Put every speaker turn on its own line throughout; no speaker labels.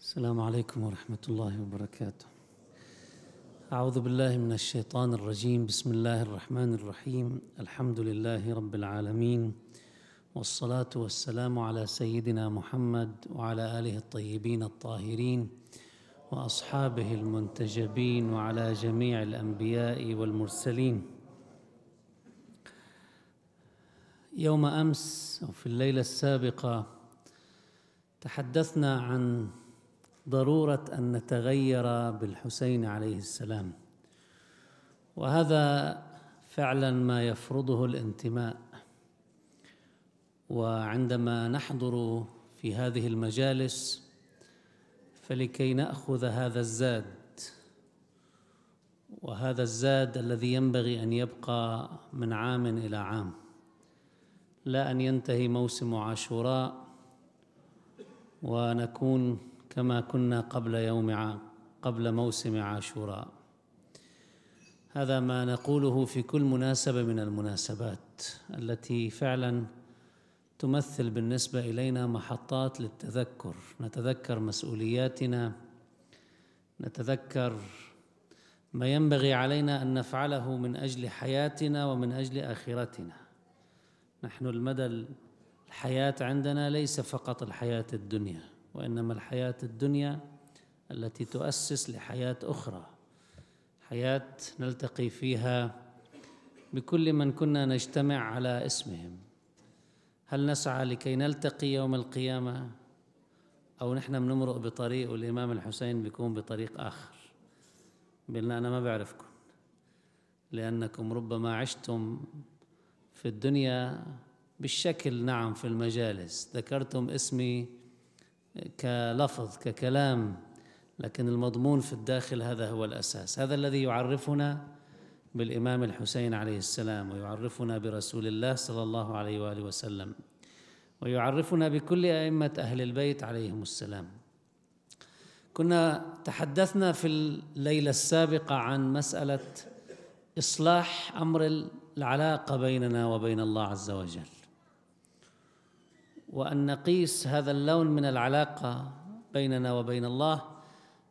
السلام عليكم ورحمة الله وبركاته. أعوذ بالله من الشيطان الرجيم، بسم الله الرحمن الرحيم، الحمد لله رب العالمين، والصلاة والسلام على سيدنا محمد وعلى آله الطيبين الطاهرين، وأصحابه المنتجبين وعلى جميع الأنبياء والمرسلين. يوم أمس أو في الليلة السابقة تحدثنا عن ضرورة أن نتغير بالحسين عليه السلام. وهذا فعلا ما يفرضه الانتماء. وعندما نحضر في هذه المجالس فلكي نأخذ هذا الزاد وهذا الزاد الذي ينبغي أن يبقى من عام إلى عام. لا أن ينتهي موسم عاشوراء ونكون كما كنا قبل يوم قبل موسم عاشوراء. هذا ما نقوله في كل مناسبة من المناسبات التي فعلا تمثل بالنسبة إلينا محطات للتذكر. نتذكر مسؤولياتنا نتذكر ما ينبغي علينا أن نفعله من أجل حياتنا ومن أجل آخرتنا. نحن المدى الحياة عندنا ليس فقط الحياة الدنيا. وإنما الحياة الدنيا التي تؤسس لحياة أخرى. حياة نلتقي فيها بكل من كنا نجتمع على اسمهم. هل نسعى لكي نلتقي يوم القيامة؟ أو نحن بنمرق بطريق والإمام الحسين بيكون بطريق آخر. بيقول أنا ما بعرفكم لأنكم ربما عشتم في الدنيا بالشكل نعم في المجالس. ذكرتم اسمي كلفظ ككلام لكن المضمون في الداخل هذا هو الأساس. هذا الذي يعرفنا بالإمام الحسين عليه السلام ويعرفنا برسول الله صلى الله عليه وآله وسلم ويعرفنا بكل أئمة أهل البيت عليهم السلام. كنا تحدثنا في الليلة السابقة عن مسألة إصلاح أمر العلاقة بيننا وبين الله عز وجل. وأن نقيس هذا اللون من العلاقة بيننا وبين الله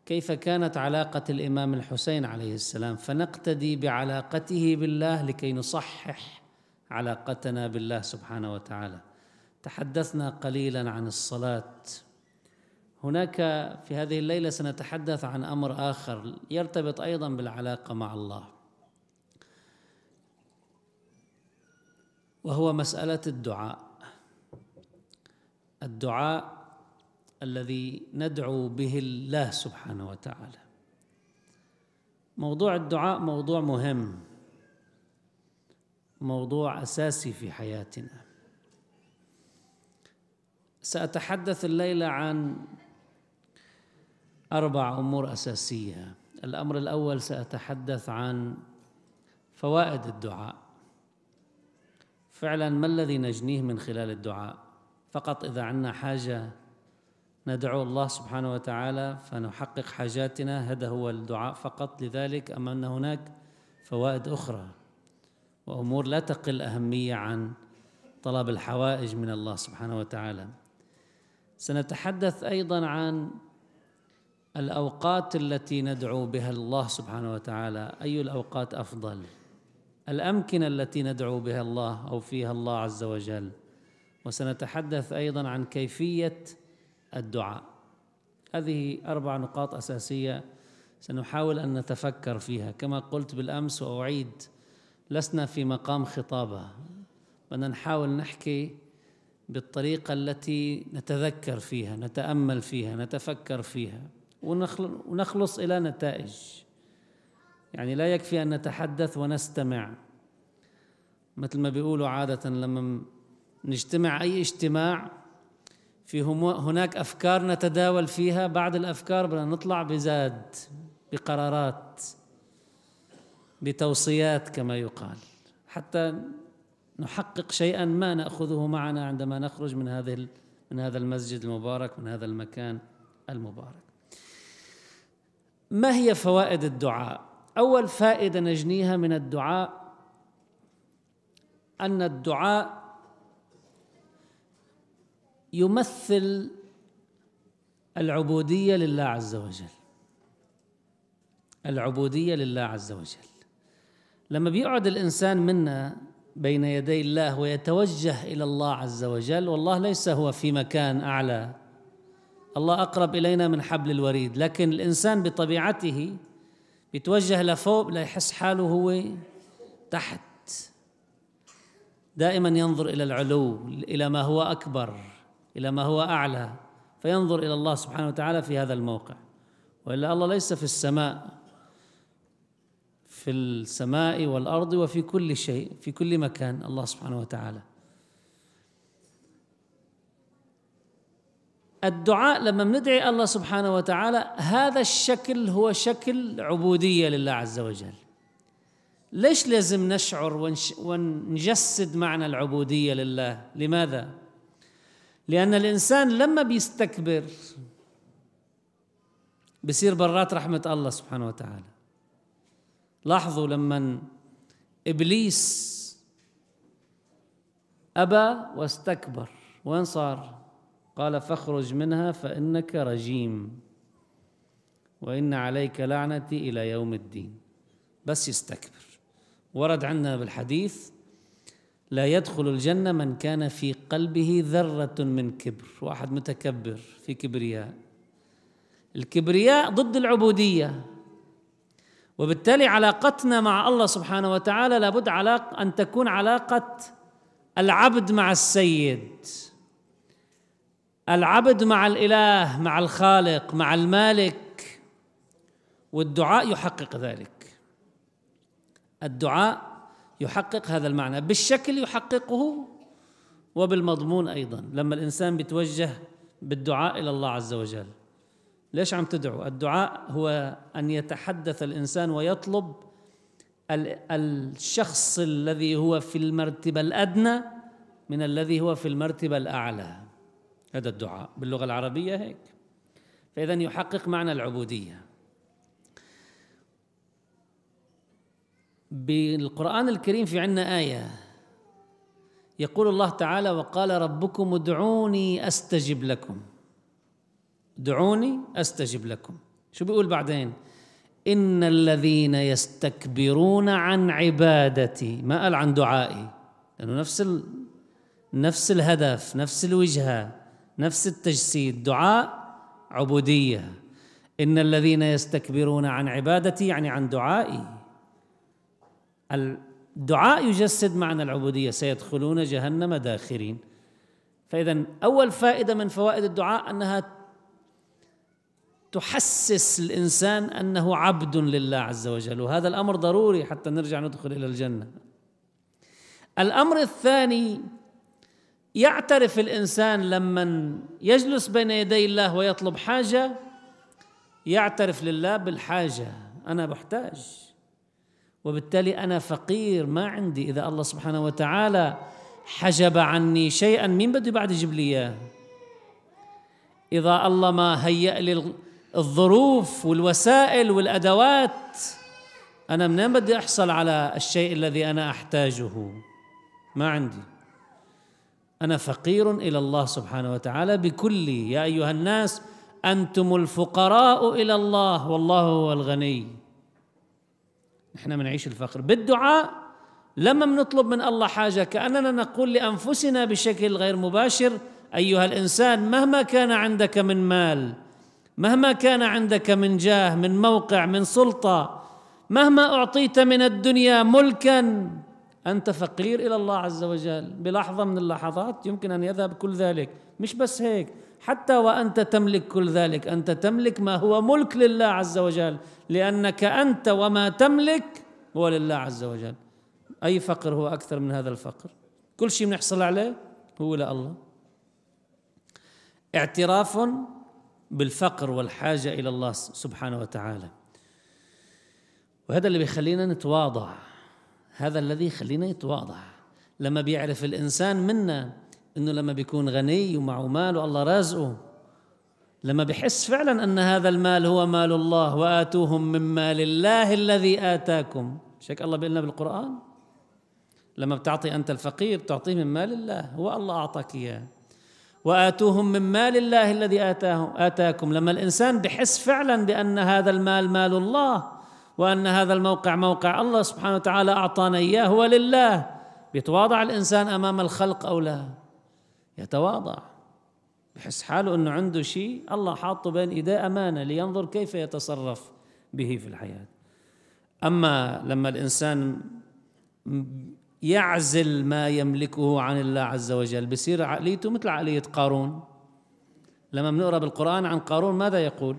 كيف كانت علاقة الإمام الحسين عليه السلام. فنقتدي بعلاقته بالله لكي نصحح علاقتنا بالله سبحانه وتعالى. تحدثنا قليلا عن الصلاة. هناك في هذه الليلة سنتحدث عن أمر آخر يرتبط أيضا بالعلاقة مع الله وهو مسألة الدعاء. الدعاء الذي ندعو به الله سبحانه وتعالى. موضوع الدعاء موضوع مهم موضوع أساسي في حياتنا. سأتحدث الليلة عن أربع أمور أساسية. الأمر الأول سأتحدث عن فوائد الدعاء. فعلا ما الذي نجنيه من خلال الدعاء؟ فقط إذا عندنا حاجة ندعو الله سبحانه وتعالى فنحقق حاجاتنا هذا هو الدعاء فقط. لذلك أم أن هناك فوائد أخرى وأمور لا تقل أهمية عن طلب الحوائج من الله سبحانه وتعالى. سنتحدث أيضا عن الأوقات التي ندعو بها الله سبحانه وتعالى. أي الأوقات أفضل؟ الأمكنة التي ندعو بها الله أو فيها الله عز وجل؟ وسنتحدث أيضا عن كيفية الدعاء. هذه أربع نقاط أساسية سنحاول أن نتفكر فيها. كما قلت بالأمس وأعيد لسنا في مقام خطابه بدنا نحاول نحكي بالطريقة التي نتذكر فيها نتأمل فيها نتفكر فيها ونخلص إلى نتائج. يعني لا يكفي أن نتحدث ونستمع. مثل ما بيقولوا عادة لما نجتمع أي اجتماع في هناك أفكار نتداول فيها بعد الأفكار بدنا نطلع بزاد بقرارات بتوصيات كما يقال حتى نحقق شيئا ما نأخذه معنا عندما نخرج من هذه من هذا المسجد المبارك من هذا المكان المبارك. ما هي فوائد الدعاء؟ أول فائدة نجنيها من الدعاء أن الدعاء يمثل العبودية لله عز وجل. العبودية لله عز وجل. لما بيقعد الإنسان منا بين يدي الله ويتوجه إلى الله عز وجل والله ليس هو في مكان أعلى. الله أقرب إلينا من حبل الوريد. لكن الإنسان بطبيعته بيتوجه لفوق ليحس حاله هو تحت. دائما ينظر إلى العلو إلى ما هو أكبر. إلى ما هو أعلى فينظر إلى الله سبحانه وتعالى في هذا الموقع. وإلا الله ليس في السماء في السماء والأرض وفي كل شيء في كل مكان الله سبحانه وتعالى. الدعاء لما بندعي الله سبحانه وتعالى هذا الشكل هو شكل عبودية لله عز وجل. ليش لازم نشعر ونجسد معنى العبودية لله؟ لماذا؟ لأن الإنسان لما بيستكبر بصير برات رحمة الله سبحانه وتعالى. لاحظوا لما إبليس أبى واستكبر وين صار؟ قال فاخرج منها فإنك رجيم وإن عليك لعنتي إلى يوم الدين. بس يستكبر. ورد عندنا بالحديث لا يدخل الجنة من كان في قلبه ذرة من كبر. واحد متكبر في كبرياء. الكبرياء ضد العبودية. وبالتالي علاقتنا مع الله سبحانه وتعالى لابد علاقة أن تكون علاقة العبد مع السيد. العبد مع الإله مع الخالق مع المالك. والدعاء يحقق ذلك. الدعاء يحقق هذا المعنى بالشكل يحققه وبالمضمون أيضا لما الإنسان بيتوجه بالدعاء إلى الله عز وجل. ليش عم تدعو؟ الدعاء هو أن يتحدث الإنسان ويطلب الشخص الذي هو في المرتبة الأدنى من الذي هو في المرتبة الأعلى. هذا الدعاء باللغة العربية هيك. فاذا يحقق معنى العبودية. بالقرآن الكريم في عنا آية. يقول الله تعالى وقال ربكم ادعوني أستجب لكم. ادعوني أستجب لكم. شو بيقول بعدين؟ إن الذين يستكبرون عن عبادتي ما قال عن دعائي لأنه نفس ال... نفس الهدف نفس الوجهة نفس التجسيد دعاء عبودية. إن الذين يستكبرون عن عبادتي يعني عن دعائي. الدعاء يجسد معنى العبودية سيدخلون جهنم داخرين. فإذا أول فائدة من فوائد الدعاء أنها تحسس الإنسان أنه عبد لله عز وجل وهذا الأمر ضروري حتى نرجع ندخل إلى الجنة. الأمر الثاني يعترف الإنسان لما يجلس بين يدي الله ويطلب حاجة يعترف لله بالحاجة أنا بحتاج. وبالتالي أنا فقير ما عندي. إذا الله سبحانه وتعالى حجب عني شيئا مين بده بعد يجيب لي اياه إذا الله ما هيأ لي الظروف والوسائل والأدوات أنا منين بدي أحصل على الشيء الذي أنا أحتاجه؟ ما عندي. أنا فقير إلى الله سبحانه وتعالى بكلي يا أيها الناس أنتم الفقراء إلى الله والله هو الغني. إحنا بنعيش الفقر. بالدعاء لما بنطلب من الله حاجة كأننا نقول لأنفسنا بشكل غير مباشر أيها الإنسان مهما كان عندك من مال مهما كان عندك من جاه من موقع من سلطة مهما أعطيت من الدنيا ملكا أنت فقير إلى الله عز وجل. بلحظة من اللحظات يمكن أن يذهب كل ذلك. مش بس هيك. حتى وأنت تملك كل ذلك. أنت تملك ما هو ملك لله عز وجل لأنك أنت وما تملك هو لله عز وجل. أي فقر هو أكثر من هذا الفقر؟ كل شيء بنحصل عليه هو لله. اعتراف بالفقر والحاجة إلى الله سبحانه وتعالى. وهذا اللي بيخلينا نتواضع. هذا الذي يخلينا نتواضع لما بيعرف الإنسان منا إنه لما بيكون غني ومعه مال والله رازقه. لما بحس فعلا أن هذا المال هو مال الله وآتوهم من مال الله الذي آتاكم. شك الله بيقول بالقرآن؟ لما بتعطي أنت الفقير بتعطيه من مال الله. هو الله أعطاك إياه. وآتوهم من مال الله الذي آتاه آتاكم. لما الإنسان بحس فعلا بأن هذا المال مال الله وأن هذا الموقع موقع الله سبحانه وتعالى أعطانا إياه هو لله. بيتواضع الإنسان أمام الخلق أو لا؟ يتواضع. بحس حاله أنه عنده شيء الله حاطه بين إيديه أمانة لينظر كيف يتصرف به في الحياة. أما لما الإنسان يعزل ما يملكه عن الله عز وجل بصير عقليته مثل عقلية قارون. لما بنقرأ بالقرآن عن قارون ماذا يقول؟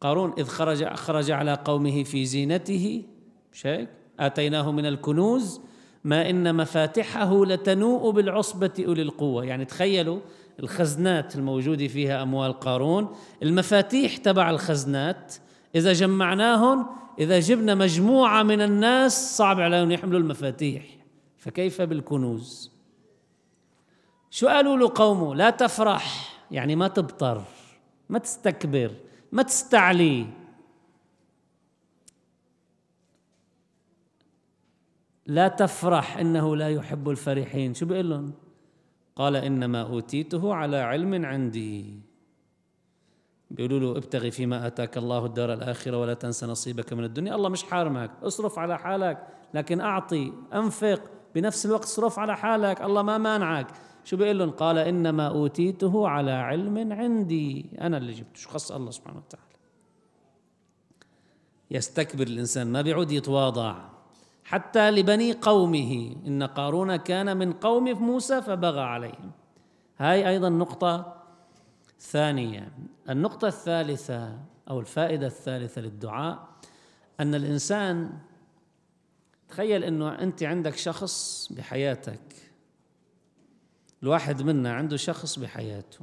قارون إذ خرج خرج على قومه في زينته مش هيك آتيناه من الكنوز ما إن مفاتحه لتنوء بالعصبة أولي القوة. يعني تخيلوا الخزنات الموجودة فيها أموال قارون. المفاتيح تبع الخزنات إذا جمعناهم إذا جبنا مجموعة من الناس صعب عليهم يحملوا المفاتيح. فكيف بالكنوز؟ شو قالوا له قومه لا تفرح يعني ما تبطر ما تستكبر ما تستعلي. لا تفرح إنه لا يحب الفرحين. شو بيقول لهم؟ قال إنما أوتيته على علم عندي. بيقولوا له ابتغي فيما آتاك الله الدار الآخرة ولا تنسى نصيبك من الدنيا. الله مش حارمك اصرف على حالك لكن أعطي أنفق بنفس الوقت اصرف على حالك. الله ما مانعك. شو بيقول لهم؟ قال إنما أوتيته على علم عندي. أنا اللي جبته. شو خص الله سبحانه وتعالى؟ يستكبر الإنسان ما بيعود يتواضع. حتى لبني قومه. إن قارون كان من قوم موسى فبغى عليهم. هاي أيضا نقطة ثانية. النقطة الثالثة أو الفائدة الثالثة للدعاء أن الإنسان تخيل إنه أنت عندك شخص بحياتك. الواحد منا عنده شخص بحياته.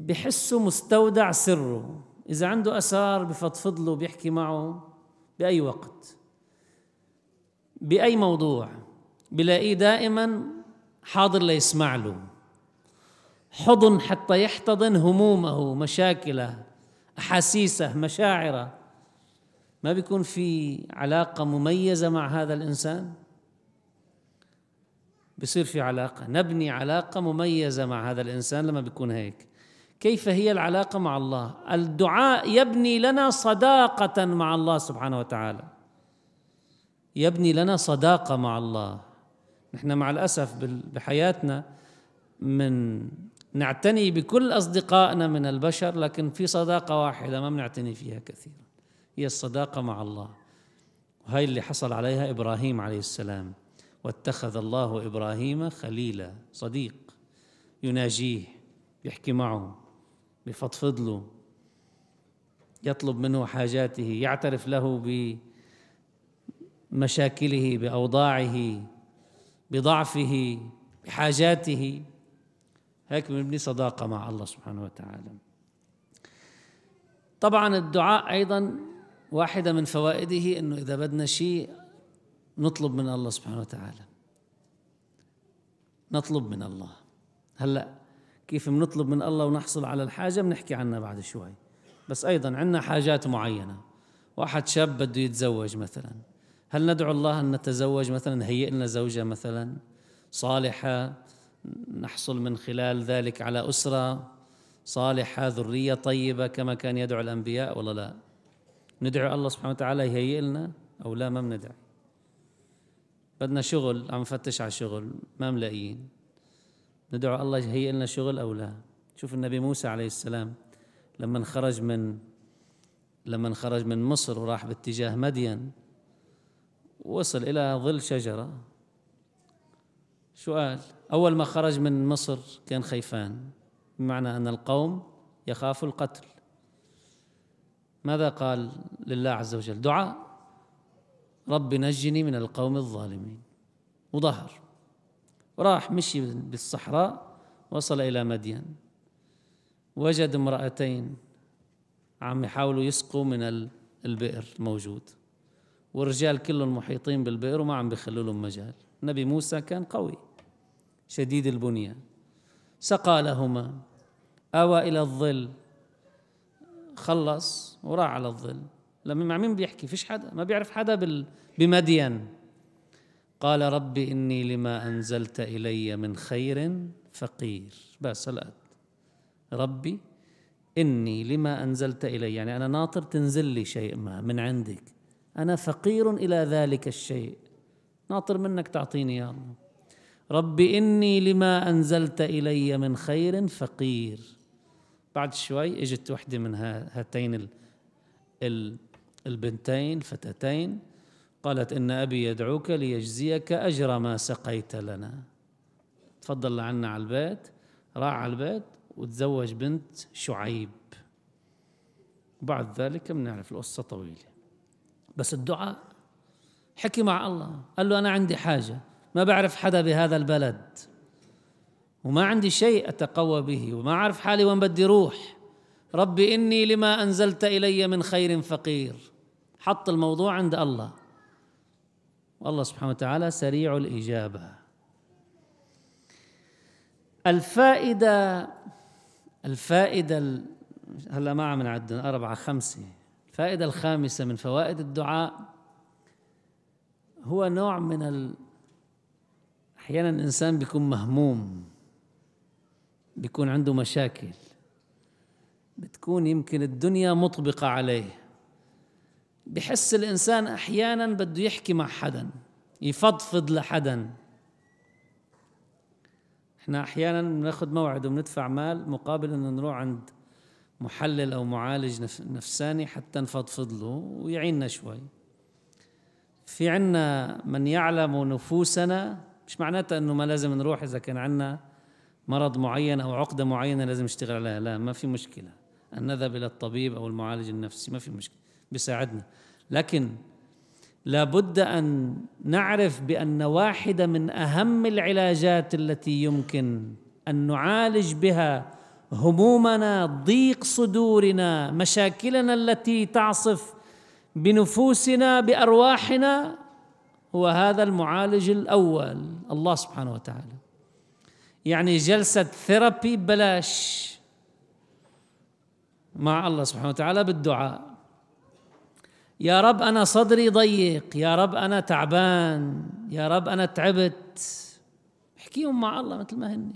بحسه مستودع سره. إذا عنده أسرار بفضفض له بيحكي معه بأي وقت بأي موضوع بلاقيه دائما حاضر ليسمع له. حضن حتى يحتضن همومه مشاكله أحاسيسه مشاعره. ما بيكون في علاقة مميزة مع هذا الإنسان؟ بصير في علاقة. نبني علاقة مميزة مع هذا الإنسان لما بيكون هيك. كيف هي العلاقة مع الله؟ الدعاء يبني لنا صداقة مع الله سبحانه وتعالى. يبني لنا صداقة مع الله. نحن مع الأسف بحياتنا من نعتني بكل أصدقائنا من البشر لكن في صداقة واحدة ما بنعتني فيها كثيرا. هي الصداقة مع الله. وهي اللي حصل عليها إبراهيم عليه السلام. واتخذ الله إبراهيم خليلا صديق. يناجيه يحكي معه. بفضفض له يطلب منه حاجاته يعترف له بمشاكله بأوضاعه بضعفه بحاجاته. هيك بنبني صداقة مع الله سبحانه وتعالى. طبعا الدعاء أيضا واحدة من فوائده إنه إذا بدنا شيء نطلب من الله سبحانه وتعالى. نطلب من الله. هلأ كيف بنطلب من الله ونحصل على الحاجة بنحكي عنها بعد شوي. بس أيضا عندنا حاجات معينة. واحد شاب بده يتزوج مثلا. هل ندعو الله أن نتزوج مثلا هيئ لنا زوجة مثلا صالحة نحصل من خلال ذلك على أسرة صالحة ذرية طيبة كما كان يدعو الأنبياء؟ ولا لا. ندعو الله سبحانه وتعالى يهيئ لنا أو لا؟ ما بندعي. بدنا شغل عم نفتش على شغل ما ملاقيين. ندعو الله يهيئ لنا شغل أو لا. شوف النبي موسى عليه السلام لما خرج من لما خرج من مصر وراح باتجاه مدين وصل إلى ظل شجرة. شو قال أول ما خرج من مصر كان خيفان بمعنى أن القوم يخافوا القتل. ماذا قال لله عز وجل؟ دعاء رب نجني من القوم الظالمين. وظهر وراح مشي بالصحراء وصل إلى مدين. وجد امرأتين عم يحاولوا يسقوا من البئر الموجود. والرجال كلهم محيطين بالبئر وما عم بيخلوا لهم مجال. نبي موسى كان قوي شديد البنية. سقى لهما. آوى إلى الظل. خلص وراح على الظل. لما مع مين بيحكي فيش حدا ما بيعرف حدا بمدين. قال رب إني لما أنزلت إلي من خير فقير. بس هلأ ربي إني لما أنزلت إلي يعني أنا ناطر تنزل لي شيء ما من عندك. أنا فقير إلى ذلك الشيء. ناطر منك تعطيني يا الله. ربي إني لما أنزلت إلي من خير فقير. بعد شوي إجت وحدة من هاتين البنتين الفتاتين قالت إن أبي يدعوك ليجزيك أجر ما سقيت لنا. تفضل لعنا على البيت راح على البيت وتزوج بنت شعيب. وبعد ذلك بنعرف القصة طويلة. بس الدعاء حكي مع الله. قال له أنا عندي حاجة. ما بعرف حدا بهذا البلد. وما عندي شيء أتقوى به. وما أعرف حالي وين بدي روح. ربي إني لما أنزلت إلي من خير فقير. حط الموضوع عند الله. والله سبحانه وتعالى سريع الإجابة. الفائدة الفائدة هلا ما عم نعد أربعة خمسة. الفائدة الخامسة من فوائد الدعاء هو نوع من ال... أحيانا الإنسان بيكون مهموم بيكون عنده مشاكل. بتكون يمكن الدنيا مطبقة عليه. بحس الإنسان أحيانا بده يحكي مع حدا يفضفض لحدا. إحنا أحيانا بناخذ موعد وبندفع مال مقابل إنه نروح عند محلل أو معالج نفساني حتى نفضفض له ويعيننا شوي. في عنا من يعلم نفوسنا مش معناتها إنه ما لازم نروح إذا كان عنا مرض معين أو عقدة معينة لازم نشتغل عليها لا ما في مشكلة. أن نذهب إلى الطبيب أو المعالج النفسي ما في مشكلة. بيساعدنا. لكن لابد أن نعرف بأن واحدة من أهم العلاجات التي يمكن أن نعالج بها همومنا ضيق صدورنا مشاكلنا التي تعصف بنفوسنا بأرواحنا هو هذا المعالج الأول الله سبحانه وتعالى. يعني جلسة ثيرابي بلاش مع الله سبحانه وتعالى بالدعاء. يا رب أنا صدري ضيق يا رب أنا تعبان يا رب أنا تعبت. احكيهم مع الله مثل ما هن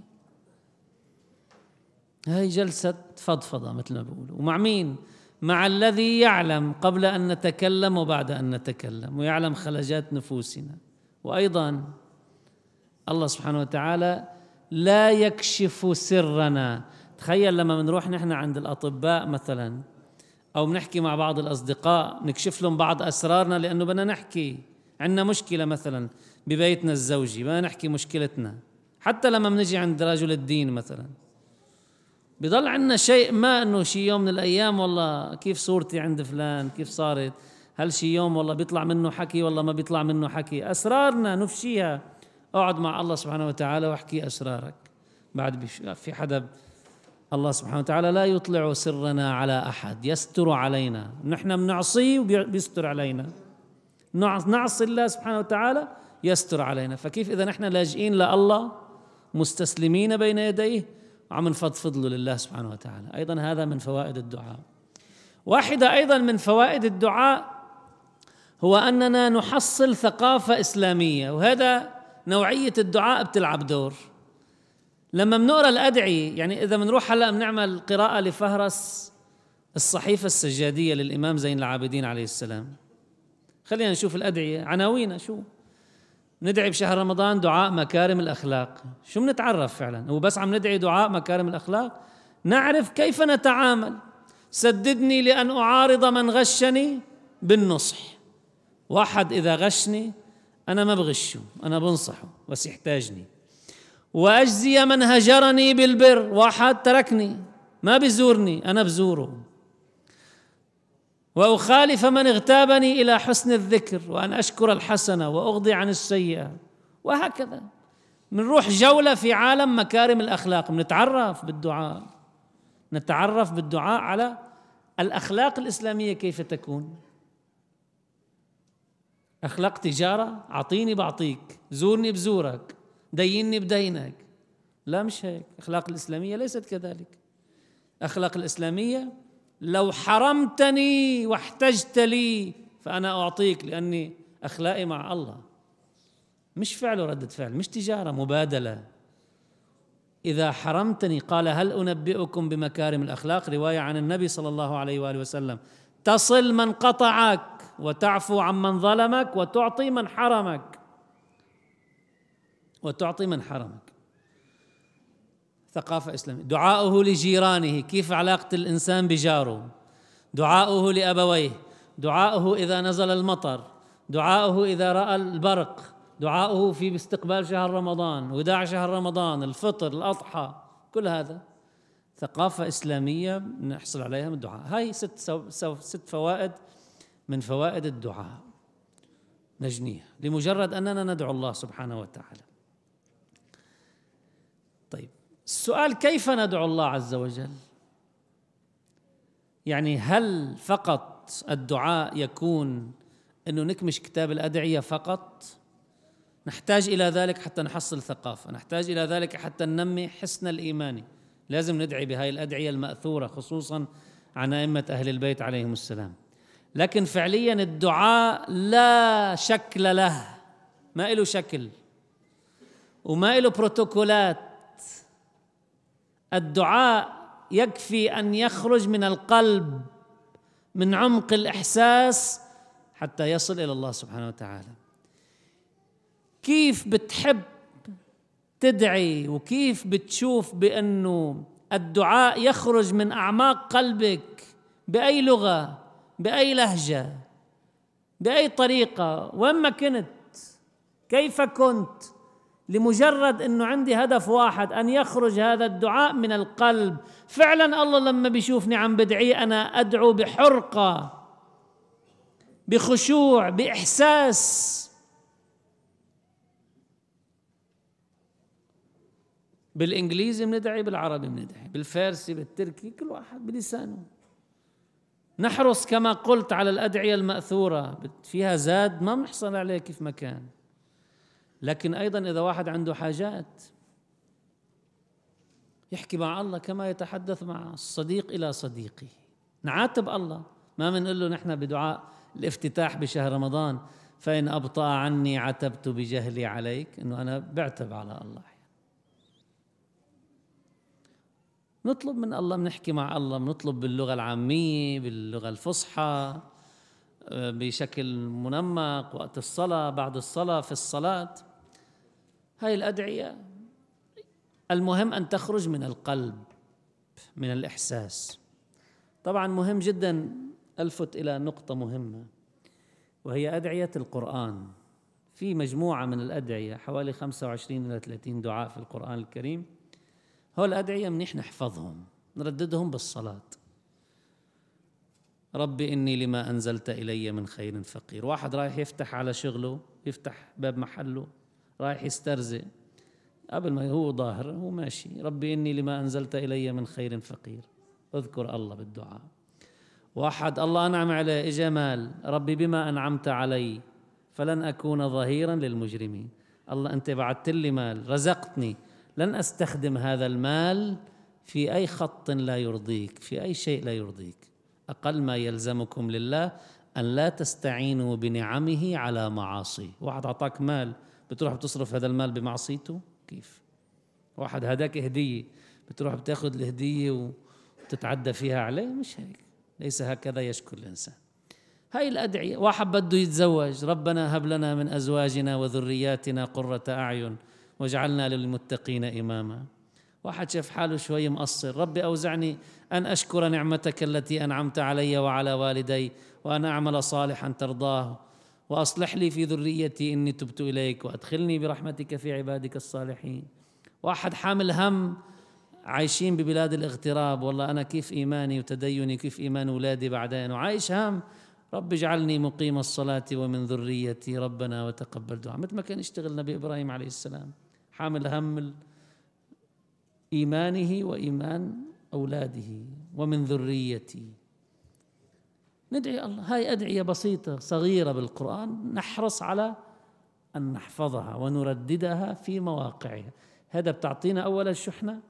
هاي جلسة فضفضة مثل ما بيقولوا. ومع مين؟ مع الذي يعلم قبل أن نتكلم وبعد أن نتكلم ويعلم خلجات نفوسنا. وأيضا الله سبحانه وتعالى لا يكشف سرنا. تخيل لما بنروح نحن عند الأطباء مثلا أو بنحكي مع بعض الأصدقاء نكشف لهم بعض أسرارنا لأنه بدنا نحكي. عندنا مشكلة مثلا ببيتنا الزوجي بدنا نحكي مشكلتنا. حتى لما بنجي عند رجل الدين مثلا. بضل عندنا شيء ما إنه شي يوم من الأيام والله كيف صورتي عند فلان كيف صارت؟ هل شي يوم والله بيطلع منه حكي والله ما بيطلع منه حكي؟ أسرارنا نفشيها. أقعد مع الله سبحانه وتعالى وأحكي أسرارك. بعد في حدا الله سبحانه وتعالى لا يطلع سرنا على أحد يستر علينا. نحن بنعصيه وبيستر علينا. نعصي الله سبحانه وتعالى يستر علينا. فكيف إذا نحن لاجئين لله مستسلمين بين يديه وعم نفضفض له لله سبحانه وتعالى. أيضا هذا من فوائد الدعاء. واحدة أيضا من فوائد الدعاء هو أننا نحصل ثقافة إسلامية وهذا نوعية الدعاء بتلعب دور. لما بنقرأ الأدعية يعني إذا بنروح هلأ بنعمل قراءة لفهرس الصحيفة السجادية للإمام زين العابدين عليه السلام. خلينا نشوف الأدعية. عناوينها شو؟ ندعي بشهر رمضان دعاء مكارم الأخلاق. شو بنتعرف فعلا؟ هو بس عم ندعي دعاء مكارم الأخلاق؟ نعرف كيف نتعامل. سددني لأن أعارض من غشني بالنصح. واحد إذا غشني أنا ما بغشه أنا بنصحه بس يحتاجني. وأجزي من هجرني بالبر واحد تركني ما بزورني أنا بزوره. وأخالف من اغتابني إلى حسن الذكر وأن أشكر الحسنة وأغضي عن السيئة. وهكذا. بنروح جولة في عالم مكارم الأخلاق. بنتعرف بالدعاء. نتعرف بالدعاء على الأخلاق الإسلامية كيف تكون. أخلاق تجارة أعطيني بعطيك زورني بزورك. ديني بدينك لا مش هيك. أخلاق الإسلامية ليست كذلك. أخلاق الإسلامية لو حرمتني واحتجت لي فأنا أعطيك لأني اخلاقي مع الله. مش فعل وردة فعل مش تجارة مبادلة. إذا حرمتني قال هل أنبئكم بمكارم الأخلاق؟ رواية عن النبي صلى الله عليه وآله وسلم. تصل من قطعك وتعفو عن من ظلمك وتعطي من حرمك. وتعطي من حرمك. ثقافة إسلامية. دعاؤه لجيرانه كيف علاقة الإنسان بجاره؟ دعاؤه لأبويه. دعاؤه إذا نزل المطر. دعاؤه إذا رأى البرق. دعاؤه في استقبال شهر رمضان وداع شهر رمضان الفطر الأضحى. كل هذا ثقافة إسلامية نحصل عليها من الدعاء. هاي ست, سو ست فوائد من فوائد الدعاء. نجنيها. لمجرد أننا ندعو الله سبحانه وتعالى طيب السؤال كيف ندعو الله عز وجل؟ يعني هل فقط الدعاء يكون أنه نكمش كتاب الأدعية فقط؟ نحتاج إلى ذلك حتى نحصل ثقافة نحتاج إلى ذلك حتى ننمي حسن الايماني لازم ندعي بهاي الأدعية المأثورة خصوصا عن أئمة أهل البيت عليهم السلام. لكن فعليا الدعاء لا شكل له ما له شكل وما له بروتوكولات. الدعاء يكفي أن يخرج من القلب من عمق الإحساس حتى يصل إلى الله سبحانه وتعالى. كيف بتحب تدعي وكيف بتشوف بأنه الدعاء يخرج من أعماق قلبك بأي لغة بأي لهجة بأي طريقة وين ما كنت كيف كنت؟ لمجرد إنه عندي هدف واحد أن يخرج هذا الدعاء من القلب. فعلا الله لما بيشوفني عم بدعي أنا أدعو بحرقة بخشوع بإحساس. بالإنجليزي بندعي بالعربي بندعي بالفارسي بالتركي كل واحد بلسانه. نحرص كما قلت على الأدعية المأثورة فيها زاد ما بنحصل عليه كيف ما كان. لكن أيضا إذا واحد عنده حاجات يحكي مع الله كما يتحدث مع الصديق إلى صديقه نعاتب الله. ما بنقول له نحن بدعاء الافتتاح بشهر رمضان فإن أبطأ عني عتبت بجهلي عليك. إنه أنا بعتب على الله. نطلب من الله بنحكي مع الله بنطلب باللغة العامية باللغة الفصحى آه، بشكل منمق وقت الصلاة بعد الصلاة في الصلاة. هاي الأدعية. المهم أن تخرج من القلب من الإحساس. طبعا مهم جدا ألفت إلى نقطة مهمة وهي أدعية القرآن. في مجموعة من الأدعية حوالي 25 إلى 30 دعاء في القرآن الكريم هول الأدعية منيح نحفظهم نرددهم بالصلاة. ربي إني لما أنزلت إلي من خير فقير. واحد رايح يفتح على شغله يفتح باب محله. رايح يسترزق. قبل ما هو ظاهر هو ماشي. ربي إني لما أنزلت إلي من خير فقير. اذكر الله بالدعاء. وأحد الله أنعم عليه إجا مال. ربي بما أنعمت علي فلن أكون ظهيرا للمجرمين. الله أنت بعثت لي مال رزقتني. لن أستخدم هذا المال في أي خط لا يرضيك في أي شيء لا يرضيك. أقل ما يلزمكم لله أن لا تستعينوا بنعمه على معاصي واحد أعطاك مال بتروح بتصرف هذا المال بمعصيته؟ كيف؟ واحد هداك هدية بتروح بتاخذ الهدية وتتعدى فيها عليه؟ مش هيك. ليس هكذا يشكر الإنسان. هاي الأدعية واحد بده يتزوج ربنا هب لنا من أزواجنا وذرياتنا قرة أعين واجعلنا للمتقين إماما. واحد شاف حاله شوي مقصر ربي أوزعني أن أشكر نعمتك التي أنعمت علي وعلى والدي وأن أعمل صالحا ترضاه. وأصلح لي في ذريتي إني تبت إليك وأدخلني برحمتك في عبادك الصالحين. وأحد حامل هم عايشين ببلاد الاغتراب. والله أنا كيف إيماني وتديني كيف إيمان أولادي بعدين وعايش هم؟ رب اجعلني مقيم الصلاة ومن ذريتي ربنا وتقبل دعاء. مثل ما كان يشتغل نبي إبراهيم عليه السلام. حامل هم إيمانه وإيمان أولاده ومن ذريتي. ندعي الله. هاي أدعية بسيطة صغيرة بالقرآن نحرص على أن نحفظها ونرددها في مواقعها. هذا بتعطينا أولا الشحنة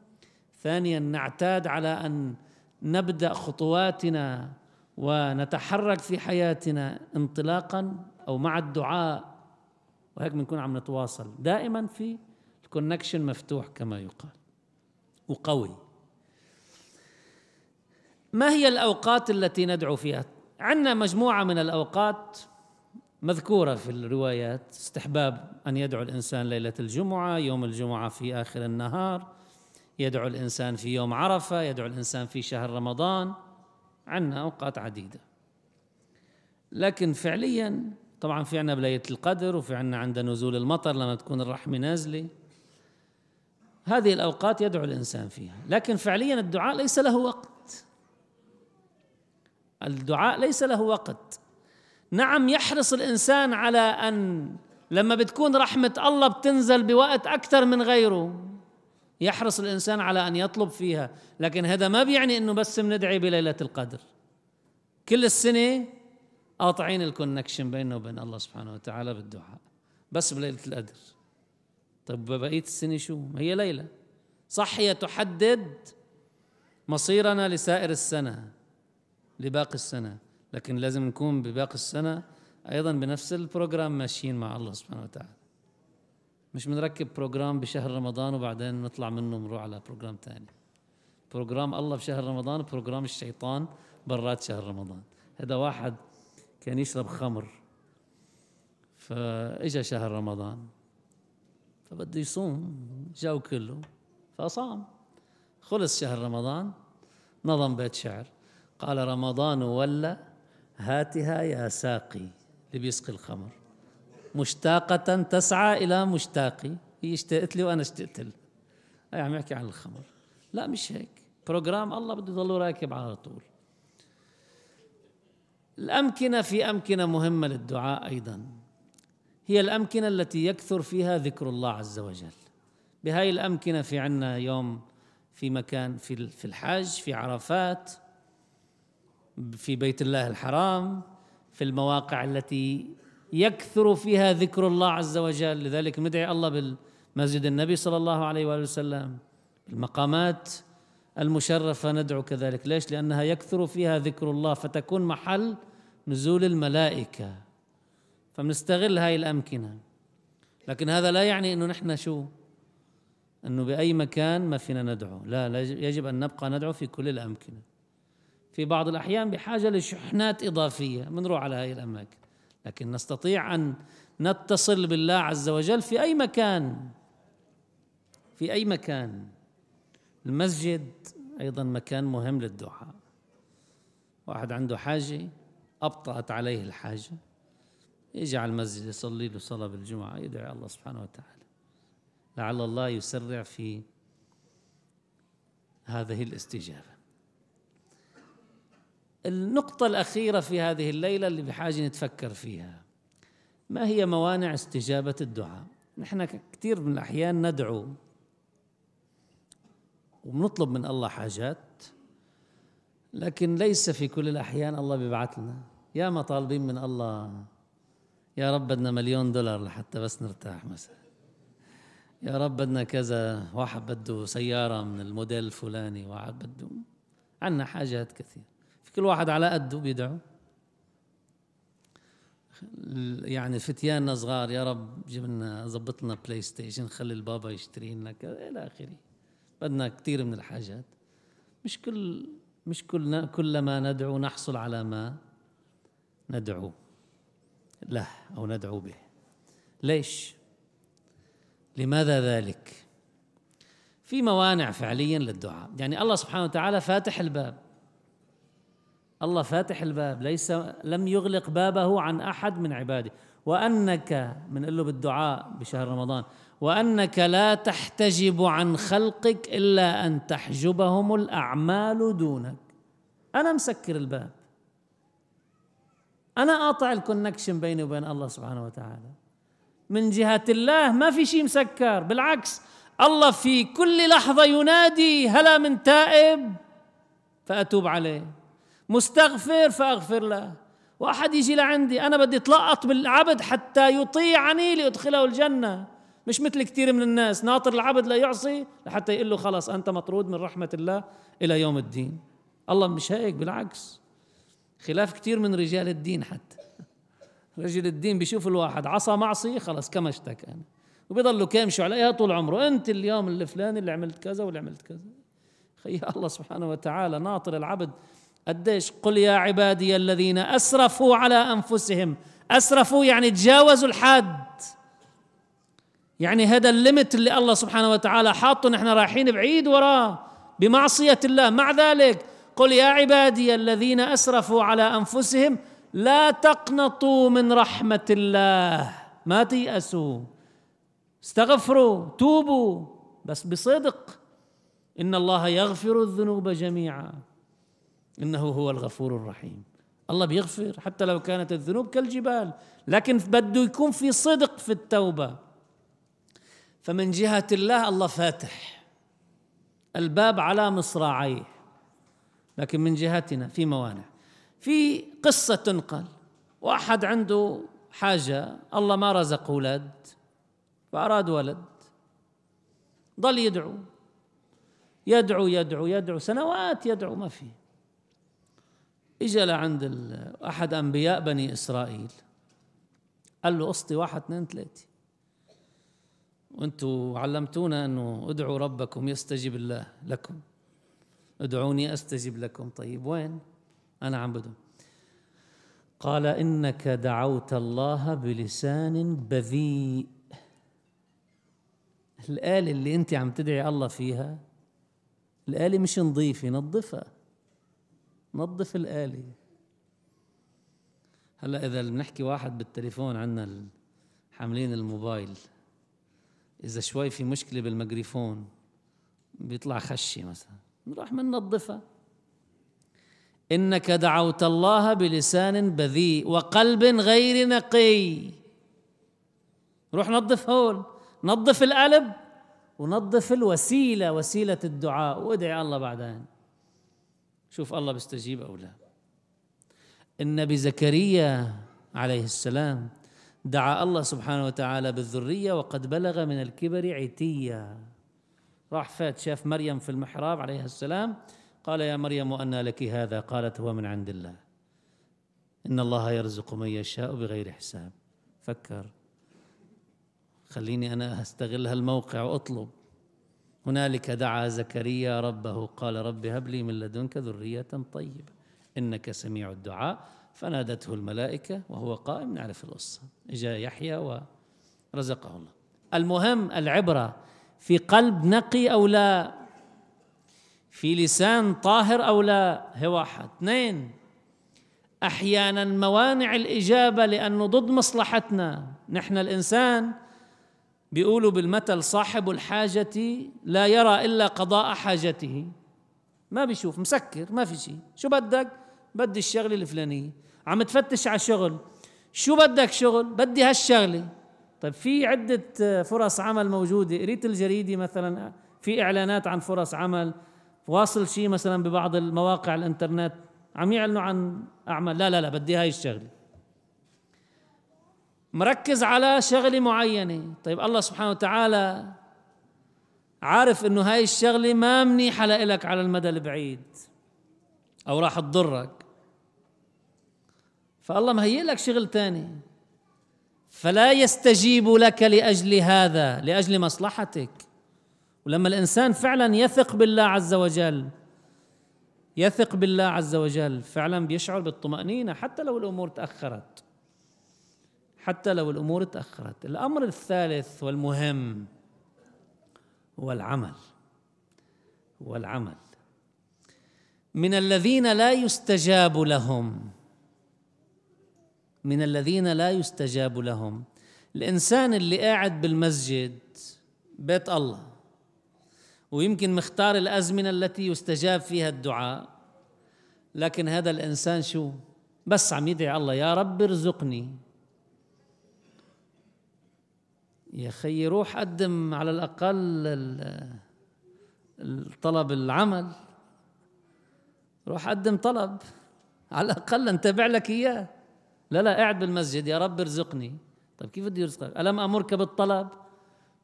ثانيا نعتاد على أن نبدأ خطواتنا ونتحرك في حياتنا انطلاقا أو مع الدعاء وهيك بنكون عم نتواصل دائما في الكونكشن مفتوح كما يقال وقوي. ما هي الأوقات التي ندعو فيها؟ عندنا مجموعة من الأوقات مذكورة في الروايات استحباب أن يدعو الإنسان ليلة الجمعة يوم الجمعة في آخر النهار يدعو الإنسان في يوم عرفة يدعو الإنسان في شهر رمضان. عندنا أوقات عديدة. لكن فعليا طبعا في عندنا بليلة القدر وفي عندنا عند نزول المطر لما تكون الرحمة نازلة. هذه الأوقات يدعو الإنسان فيها. لكن فعليا الدعاء ليس له وقت. الدعاء ليس له وقت. نعم يحرص الإنسان على أن لما بتكون رحمة الله بتنزل بوقت أكثر من غيره. يحرص الإنسان على أن يطلب فيها لكن هذا ما بيعني أنه بس بندعي بليلة القدر. كل السنة قاطعين ال connection بيننا وبين الله سبحانه وتعالى بالدعاء بس بليلة القدر. طيب بقية السنة شو؟ هي ليلة. صح هي تحدد مصيرنا لسائر السنة. لباقي السنة لكن لازم نكون بباقي السنة أيضا بنفس ال program ماشيين مع الله سبحانه وتعالى. مش بنركب program بشهر رمضان وبعدين نطلع منه نروح على program ثاني program الله بشهر رمضان program الشيطان برات شهر رمضان. هذا واحد كان يشرب خمر فإجا شهر رمضان فبده يصوم جو كله فصام. خلص شهر رمضان نظم بيت شعر. قال رمضان ولى هاتها يا ساقي اللي بيسقي الخمر. مشتاقة تسعى إلى مشتاقي هي اشتقت لي وأنا اشتقت لها. هي عم يحكي عن الخمر. لا مش هيك. بروجرام الله بده يضل راكب على طول. الأمكنة في أمكنة مهمة للدعاء أيضا. هي الأمكنة التي يكثر فيها ذكر الله عز وجل. بهاي الأمكنة في عنا يوم في مكان في الحج في عرفات. في بيت الله الحرام في المواقع التي يكثر فيها ذكر الله عز وجل. لذلك ندعي الله بالمسجد النبي صلى الله عليه وآله وسلم المقامات المشرفة ندعو كذلك. ليش؟ لأنها يكثر فيها ذكر الله فتكون محل نزول الملائكة. فبنستغل هاي الأمكنة. لكن هذا لا يعني أنه نحن شو؟ أنه بأي مكان ما فينا ندعو. لا يجب أن نبقى ندعو في كل الأمكنة. في بعض الأحيان بحاجة لشحنات إضافية. بنروح على هذه الأماكن. لكن نستطيع أن نتصل بالله عز وجل في أي مكان. في أي مكان. المسجد أيضا مكان مهم للدعاء. واحد عنده حاجة أبطأت عليه الحاجة يجي على المسجد يصلي له صلاة بالجمعة يدعي الله سبحانه وتعالى. لعل الله يسرع في هذه الاستجابة. النقطة الأخيرة في هذه الليلة اللي بحاجة نتفكر فيها. ما هي موانع استجابة الدعاء؟ نحن كثير من الأحيان ندعو وبنطلب من الله حاجات لكن ليس في كل الأحيان الله بيبعث لنا. يا ما طالبين من الله يا رب بدنا مليون دولار لحتى بس نرتاح مثلا. يا رب بدنا كذا واحد بده سيارة من الموديل الفلاني واحد بده عنا حاجات كثير كل واحد على قده بيدعو. يعني فتياننا صغار يا رب جيب لنا ظبط لنا PlayStation خلي البابا يشتري لنا إلى آخره. بدنا كثير من الحاجات. مش كل مش كل كلما ندعو نحصل على ما ندعو له أو ندعو به. ليش؟ لماذا ذلك؟ في موانع فعليا للدعاء. يعني الله سبحانه وتعالى فاتح الباب. الله فاتح الباب ليس لم يغلق بابه عن أحد من عباده. وأنك من له بالدعاء بشهر رمضان وأنك لا تحتجب عن خلقك إلا أن تحجبهم الأعمال دونك. أنا مسكر الباب. أنا قاطع الكونكشن بيني وبين الله سبحانه وتعالى. من جهة الله ما في شيء مسكر بالعكس الله في كل لحظة ينادي هلا من تائب فأتوب عليه. مستغفر فاغفر له. واحد يجي لعندي أنا بدي أتلقط بالعبد حتى يطيعني لادخله الجنة. مش مثل كثير من الناس ناطر العبد لا يعصي لحتى يقول له خلاص أنت مطرود من رحمة الله إلى يوم الدين. الله مش هيك بالعكس. خلاف كثير من رجال الدين حتى. رجل الدين بيشوف الواحد عصى معصية خلص كمشتك أنا وبيضلوا كامشوا عليها طول عمره. أنت اليوم الفلاني اللي عملت كذا واللي عملت كذا. خي الله سبحانه وتعالى ناطر العبد قديش؟ قل يا عبادي الذين أسرفوا على أنفسهم. أسرفوا يعني تجاوزوا الحد. يعني هذا الليمت اللي الله سبحانه وتعالى حاطه نحن رايحين بعيد وراه بمعصية الله. مع ذلك قل يا عبادي الذين أسرفوا على أنفسهم لا تقنطوا من رحمة الله. ما تيأسوا. استغفروا توبوا. بس بصدق إن الله يغفر الذنوب جميعا. إنه هو الغفور الرحيم. الله بيغفر حتى لو كانت الذنوب كالجبال لكن بده يكون في صدق في التوبة. فمن جهة الله الله فاتح الباب على مصراعيه. لكن من جهتنا في موانع. في قصة تنقل. واحد عنده حاجة الله ما رزق أولاد فأراد ولد. ضل يدعو. يدعو يدعو يدعو. سنوات يدعو ما في. اجى لعند أحد أنبياء بني إسرائيل. قال له اسطي واحد اثنين ثلاثة. وأنتم علمتونا إنه ادعوا ربكم يستجيب الله لكم. ادعوني استجب لكم. طيب وين؟ أنا عم بدو قال إنك دعوت الله بلسان بذيء. الآلة اللي أنت عم تدعي الله فيها الآلة مش نظيفة نظفها. نظف الآلة هلا إذا بنحكي واحد بالتليفون عنا حاملين الموبايل إذا شوي في مشكلة بالميكروفون بيطلع خشي مثلا. نروح بننظفها إنك دعوت الله بلسان بذيء وقلب غير نقي. روح نظف هول نظف القلب ونظف الوسيلة وسيلة الدعاء. وادعي الله بعدين. شوف الله بيستجيب أو لا. النبي زكريا عليه السلام دعا الله سبحانه وتعالى بالذرية وقد بلغ من الكبر عتيا. راح فات شاف مريم في المحراب عليها السلام قال يا مريم أنى لك هذا؟ قالت هو من عند الله. إن الله يرزق من يشاء بغير حساب. فكر. خليني أنا أستغل هالموقع وأطلب. هنالك دعا زكريا ربه قال رب هب لي من لدنك ذرية طيبة إنك سميع الدعاء. فنادته الملائكة وهو قائم نعرف القصة جاء يحيى ورزقه الله. المهم العبرة في قلب نقي أو لا؟ في لسان طاهر أو لا؟ هي واحد اثنين أحيانا موانع الإجابة لأنه ضد مصلحتنا. نحن الإنسان بيقولوا بالمثل صاحب الحاجة لا يرى إلا قضاء حاجته. ما بيشوف مسكر ما في شيء. شو بدك؟ بدي الشغلة الفلانية. عم تفتش على شغل. شو بدك شغل؟ بدي هالشغلة. طيب في عدة فرص عمل موجودة. قريت الجريدة مثلا في إعلانات عن فرص عمل. واصل شيء مثلا ببعض المواقع الإنترنت. عم يعلنوا عن أعمال. لا لا لا بدي هاي الشغلة. مركز على شغلة معينة. طيب الله سبحانه وتعالى عارف إنه هاي الشغلة ما منيحة لك على المدى البعيد أو راح تضرك. فالله مهيئ لك شغل تاني. فلا يستجيب لك لأجل هذا لأجل مصلحتك. ولما الإنسان فعلا يثق بالله عز وجل يثق بالله عز وجل فعلا بيشعر بالطمأنينة حتى لو الأمور تأخرت. حتى لو الأمور تأخرت. الأمر الثالث والمهم هو العمل هو العمل من الذين لا يستجاب لهم. من الذين لا يستجاب لهم. الإنسان اللي قاعد بالمسجد بيت الله. ويمكن مختار الأزمنة التي يستجاب فيها الدعاء. لكن هذا الإنسان شو؟ بس عم يدعي الله يا رب ارزقني. يا خي روح قدم على الأقل الطلب العمل. روح قدم طلب. على الأقل نتابع لك إياه. لا لا قاعد بالمسجد يا رب ارزقني. طيب كيف بده يرزقك؟ ألم أمرك بالطلب؟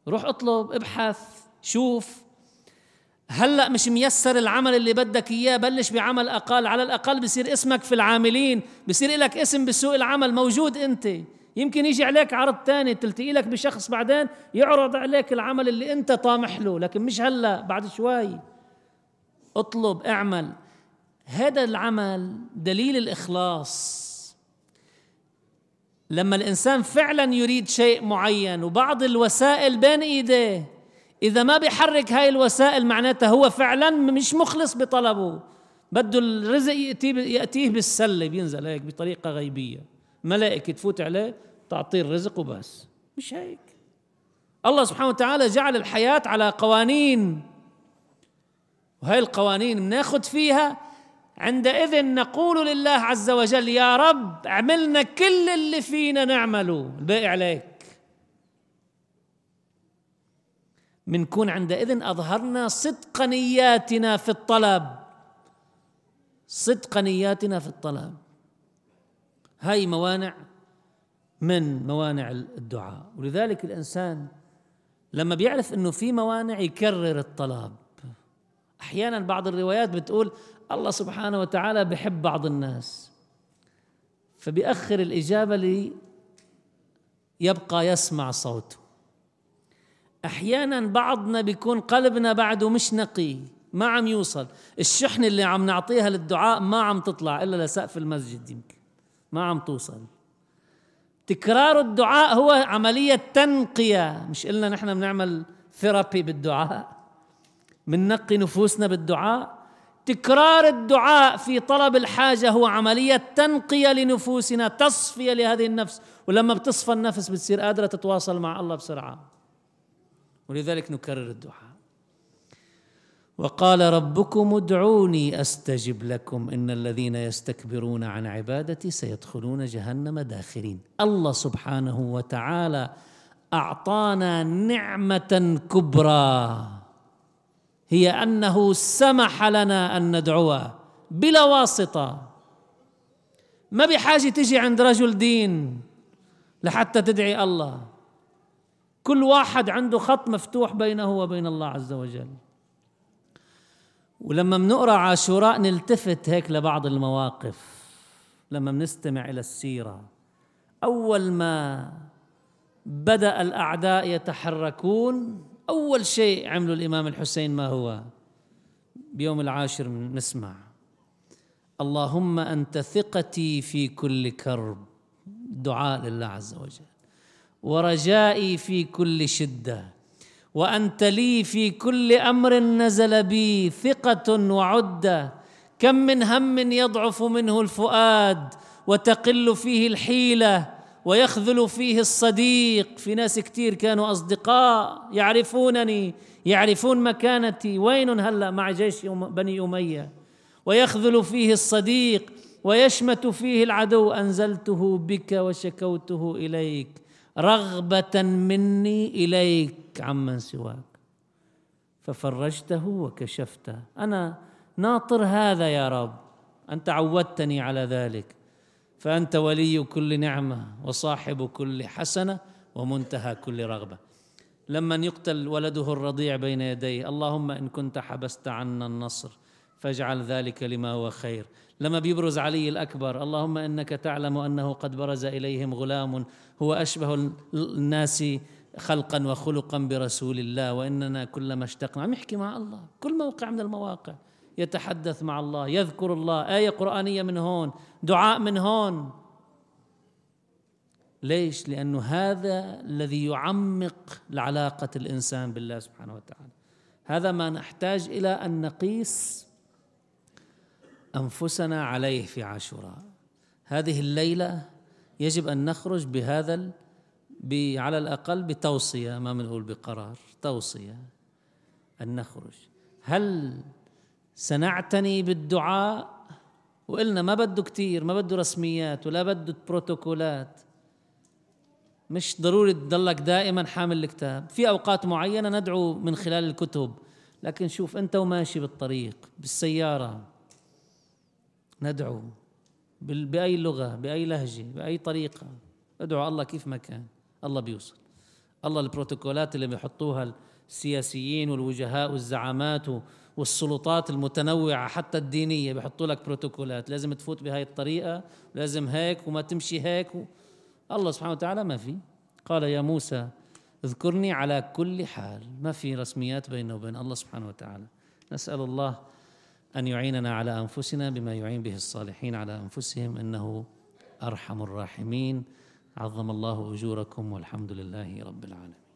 روح اطلب ابحث شوف. هلأ مش ميسر العمل اللي بدك إياه بلش بعمل أقل. على الأقل بصير اسمك في العاملين بصير لك اسم بسوق العمل موجود أنت. يمكن يجي عليك عرض تاني تلتقي لك بشخص بعدين يعرض عليك العمل اللي انت طامح له لكن مش هلا بعد شوي. اطلب اعمل. هذا العمل دليل الإخلاص. لما الإنسان فعلا يريد شيء معين وبعض الوسائل بين إيديه إذا ما بيحرك هاي الوسائل معناتها هو فعلا مش مخلص بطلبه. بده الرزق يأتيه يأتيه بالسلة بينزل هيك بطريقة غيبية. ملائكة تفوت عليه تعطيه الرزق وبس. مش هيك. الله سبحانه وتعالى جعل الحياة على قوانين. وهي القوانين بناخذ فيها. عندئذ نقول لله عز وجل يا رب اعملنا كل اللي فينا نعمله. الباقي عليك. منكون عندئذ أظهرنا صدق نياتنا في الطلب. صدق نياتنا في الطلب. هاي موانع من موانع الدعاء. ولذلك الإنسان لما بيعرف إنه في موانع يكرر الطلب. أحيانا بعض الروايات بتقول الله سبحانه وتعالى بحب بعض الناس فبيأخر الإجابة لي يبقى يسمع صوته. أحيانا بعضنا بيكون قلبنا بعده مش نقي ما عم يوصل. الشحنة اللي عم نعطيها للدعاء ما عم تطلع إلا لسقف المسجد يمكن. ما عم توصل. تكرار الدعاء هو عملية تنقية. مش إلا نحن بنعمل ثيرابي بالدعاء. بننقي نفوسنا بالدعاء. تكرار الدعاء في طلب الحاجة هو عملية تنقية لنفوسنا تصفية لهذه النفس. ولما بتصفى النفس بتصير قادرة تتواصل مع الله بسرعة. ولذلك نكرر الدعاء. وقال ربكم ادعوني أستجب لكم إن الذين يستكبرون عن عبادتي سيدخلون جهنم داخرين. الله سبحانه وتعالى أعطانا نعمة كبرى هي أنه سمح لنا أن ندعوه بلا واسطة. ما بحاجة تجي عند رجل دين لحتى تدعي الله. كل واحد عنده خط مفتوح بينه وبين الله عز وجل. ولما بنقرأ عاشوراء نلتفت هيك لبعض المواقف. لما بنستمع إلى السيرة. أول ما بدأ الأعداء يتحركون أول شيء عمله الإمام الحسين ما هو؟ بيوم العاشر نسمع. اللهم أنت ثقتي في كل كرب. دعاء لله عز وجل. ورجائي في كل شدة. وأنت لي في كل أمر نزل بي ثقة وعدة. كم من هم يضعف منه الفؤاد وتقل فيه الحيلة ويخذل فيه الصديق. في ناس كتير كانوا أصدقاء يعرفونني يعرفون مكانتي. وين هلأ مع جيش بني أمية؟ ويخذل فيه الصديق ويشمت فيه العدو. أنزلته بك وشكوته إليك رغبة مني إليك. عمن سواك. ففرجته وكشفته. أنا ناطر هذا يا رب. أنت عودتني على ذلك. فأنت ولي كل نعمة وصاحب كل حسنة ومنتهى كل رغبة. لمن يقتل ولده الرضيع بين يديه اللهم إن كنت حبست عنا النصر فاجعل ذلك لما هو خير. لما بيبرز علي الأكبر اللهم إنك تعلم أنه قد برز إليهم غلام هو أشبه الناس خلقا وخلقا برسول الله وإننا كلما اشتقنا. عم يحكي مع الله. كل موقع من المواقع. يتحدث مع الله يذكر الله. آية قرآنية من هون دعاء من هون. ليش؟ لأنه هذا الذي يعمق العلاقة الإنسان بالله سبحانه وتعالى. هذا ما نحتاج إلى أن نقيس أنفسنا عليه في عاشوراء. هذه الليلة يجب أن نخرج بهذا على الأقل بتوصية ما بنقول بقرار توصية أن نخرج. هل سنعتني بالدعاء؟ وقلنا ما بده كتير ما بده رسميات ولا بده بروتوكولات. مش ضروري تضلك دائما حامل الكتاب. في أوقات معينة ندعو من خلال الكتب لكن شوف أنت وماشي بالطريق بالسيارة. ندعو بأي لغة بأي لهجة بأي طريقة. ادعو الله كيف ما كان. الله بيوصل. الله البروتوكولات اللي بيحطوها السياسيين والوجهاء والزعامات والسلطات المتنوعة حتى الدينية بيحطوا لك بروتوكولات. لازم تفوت بهاي الطريقة لازم هيك وما تمشي هيك و... الله سبحانه وتعالى ما في. قال يا موسى اذكرني على كل حال. ما في رسميات بينه وبين الله سبحانه وتعالى. نسأل الله أن يعيننا على أنفسنا بما يعين به الصالحين على أنفسهم إنه أرحم الراحمين. عظم الله أجوركم والحمد لله رب العالمين.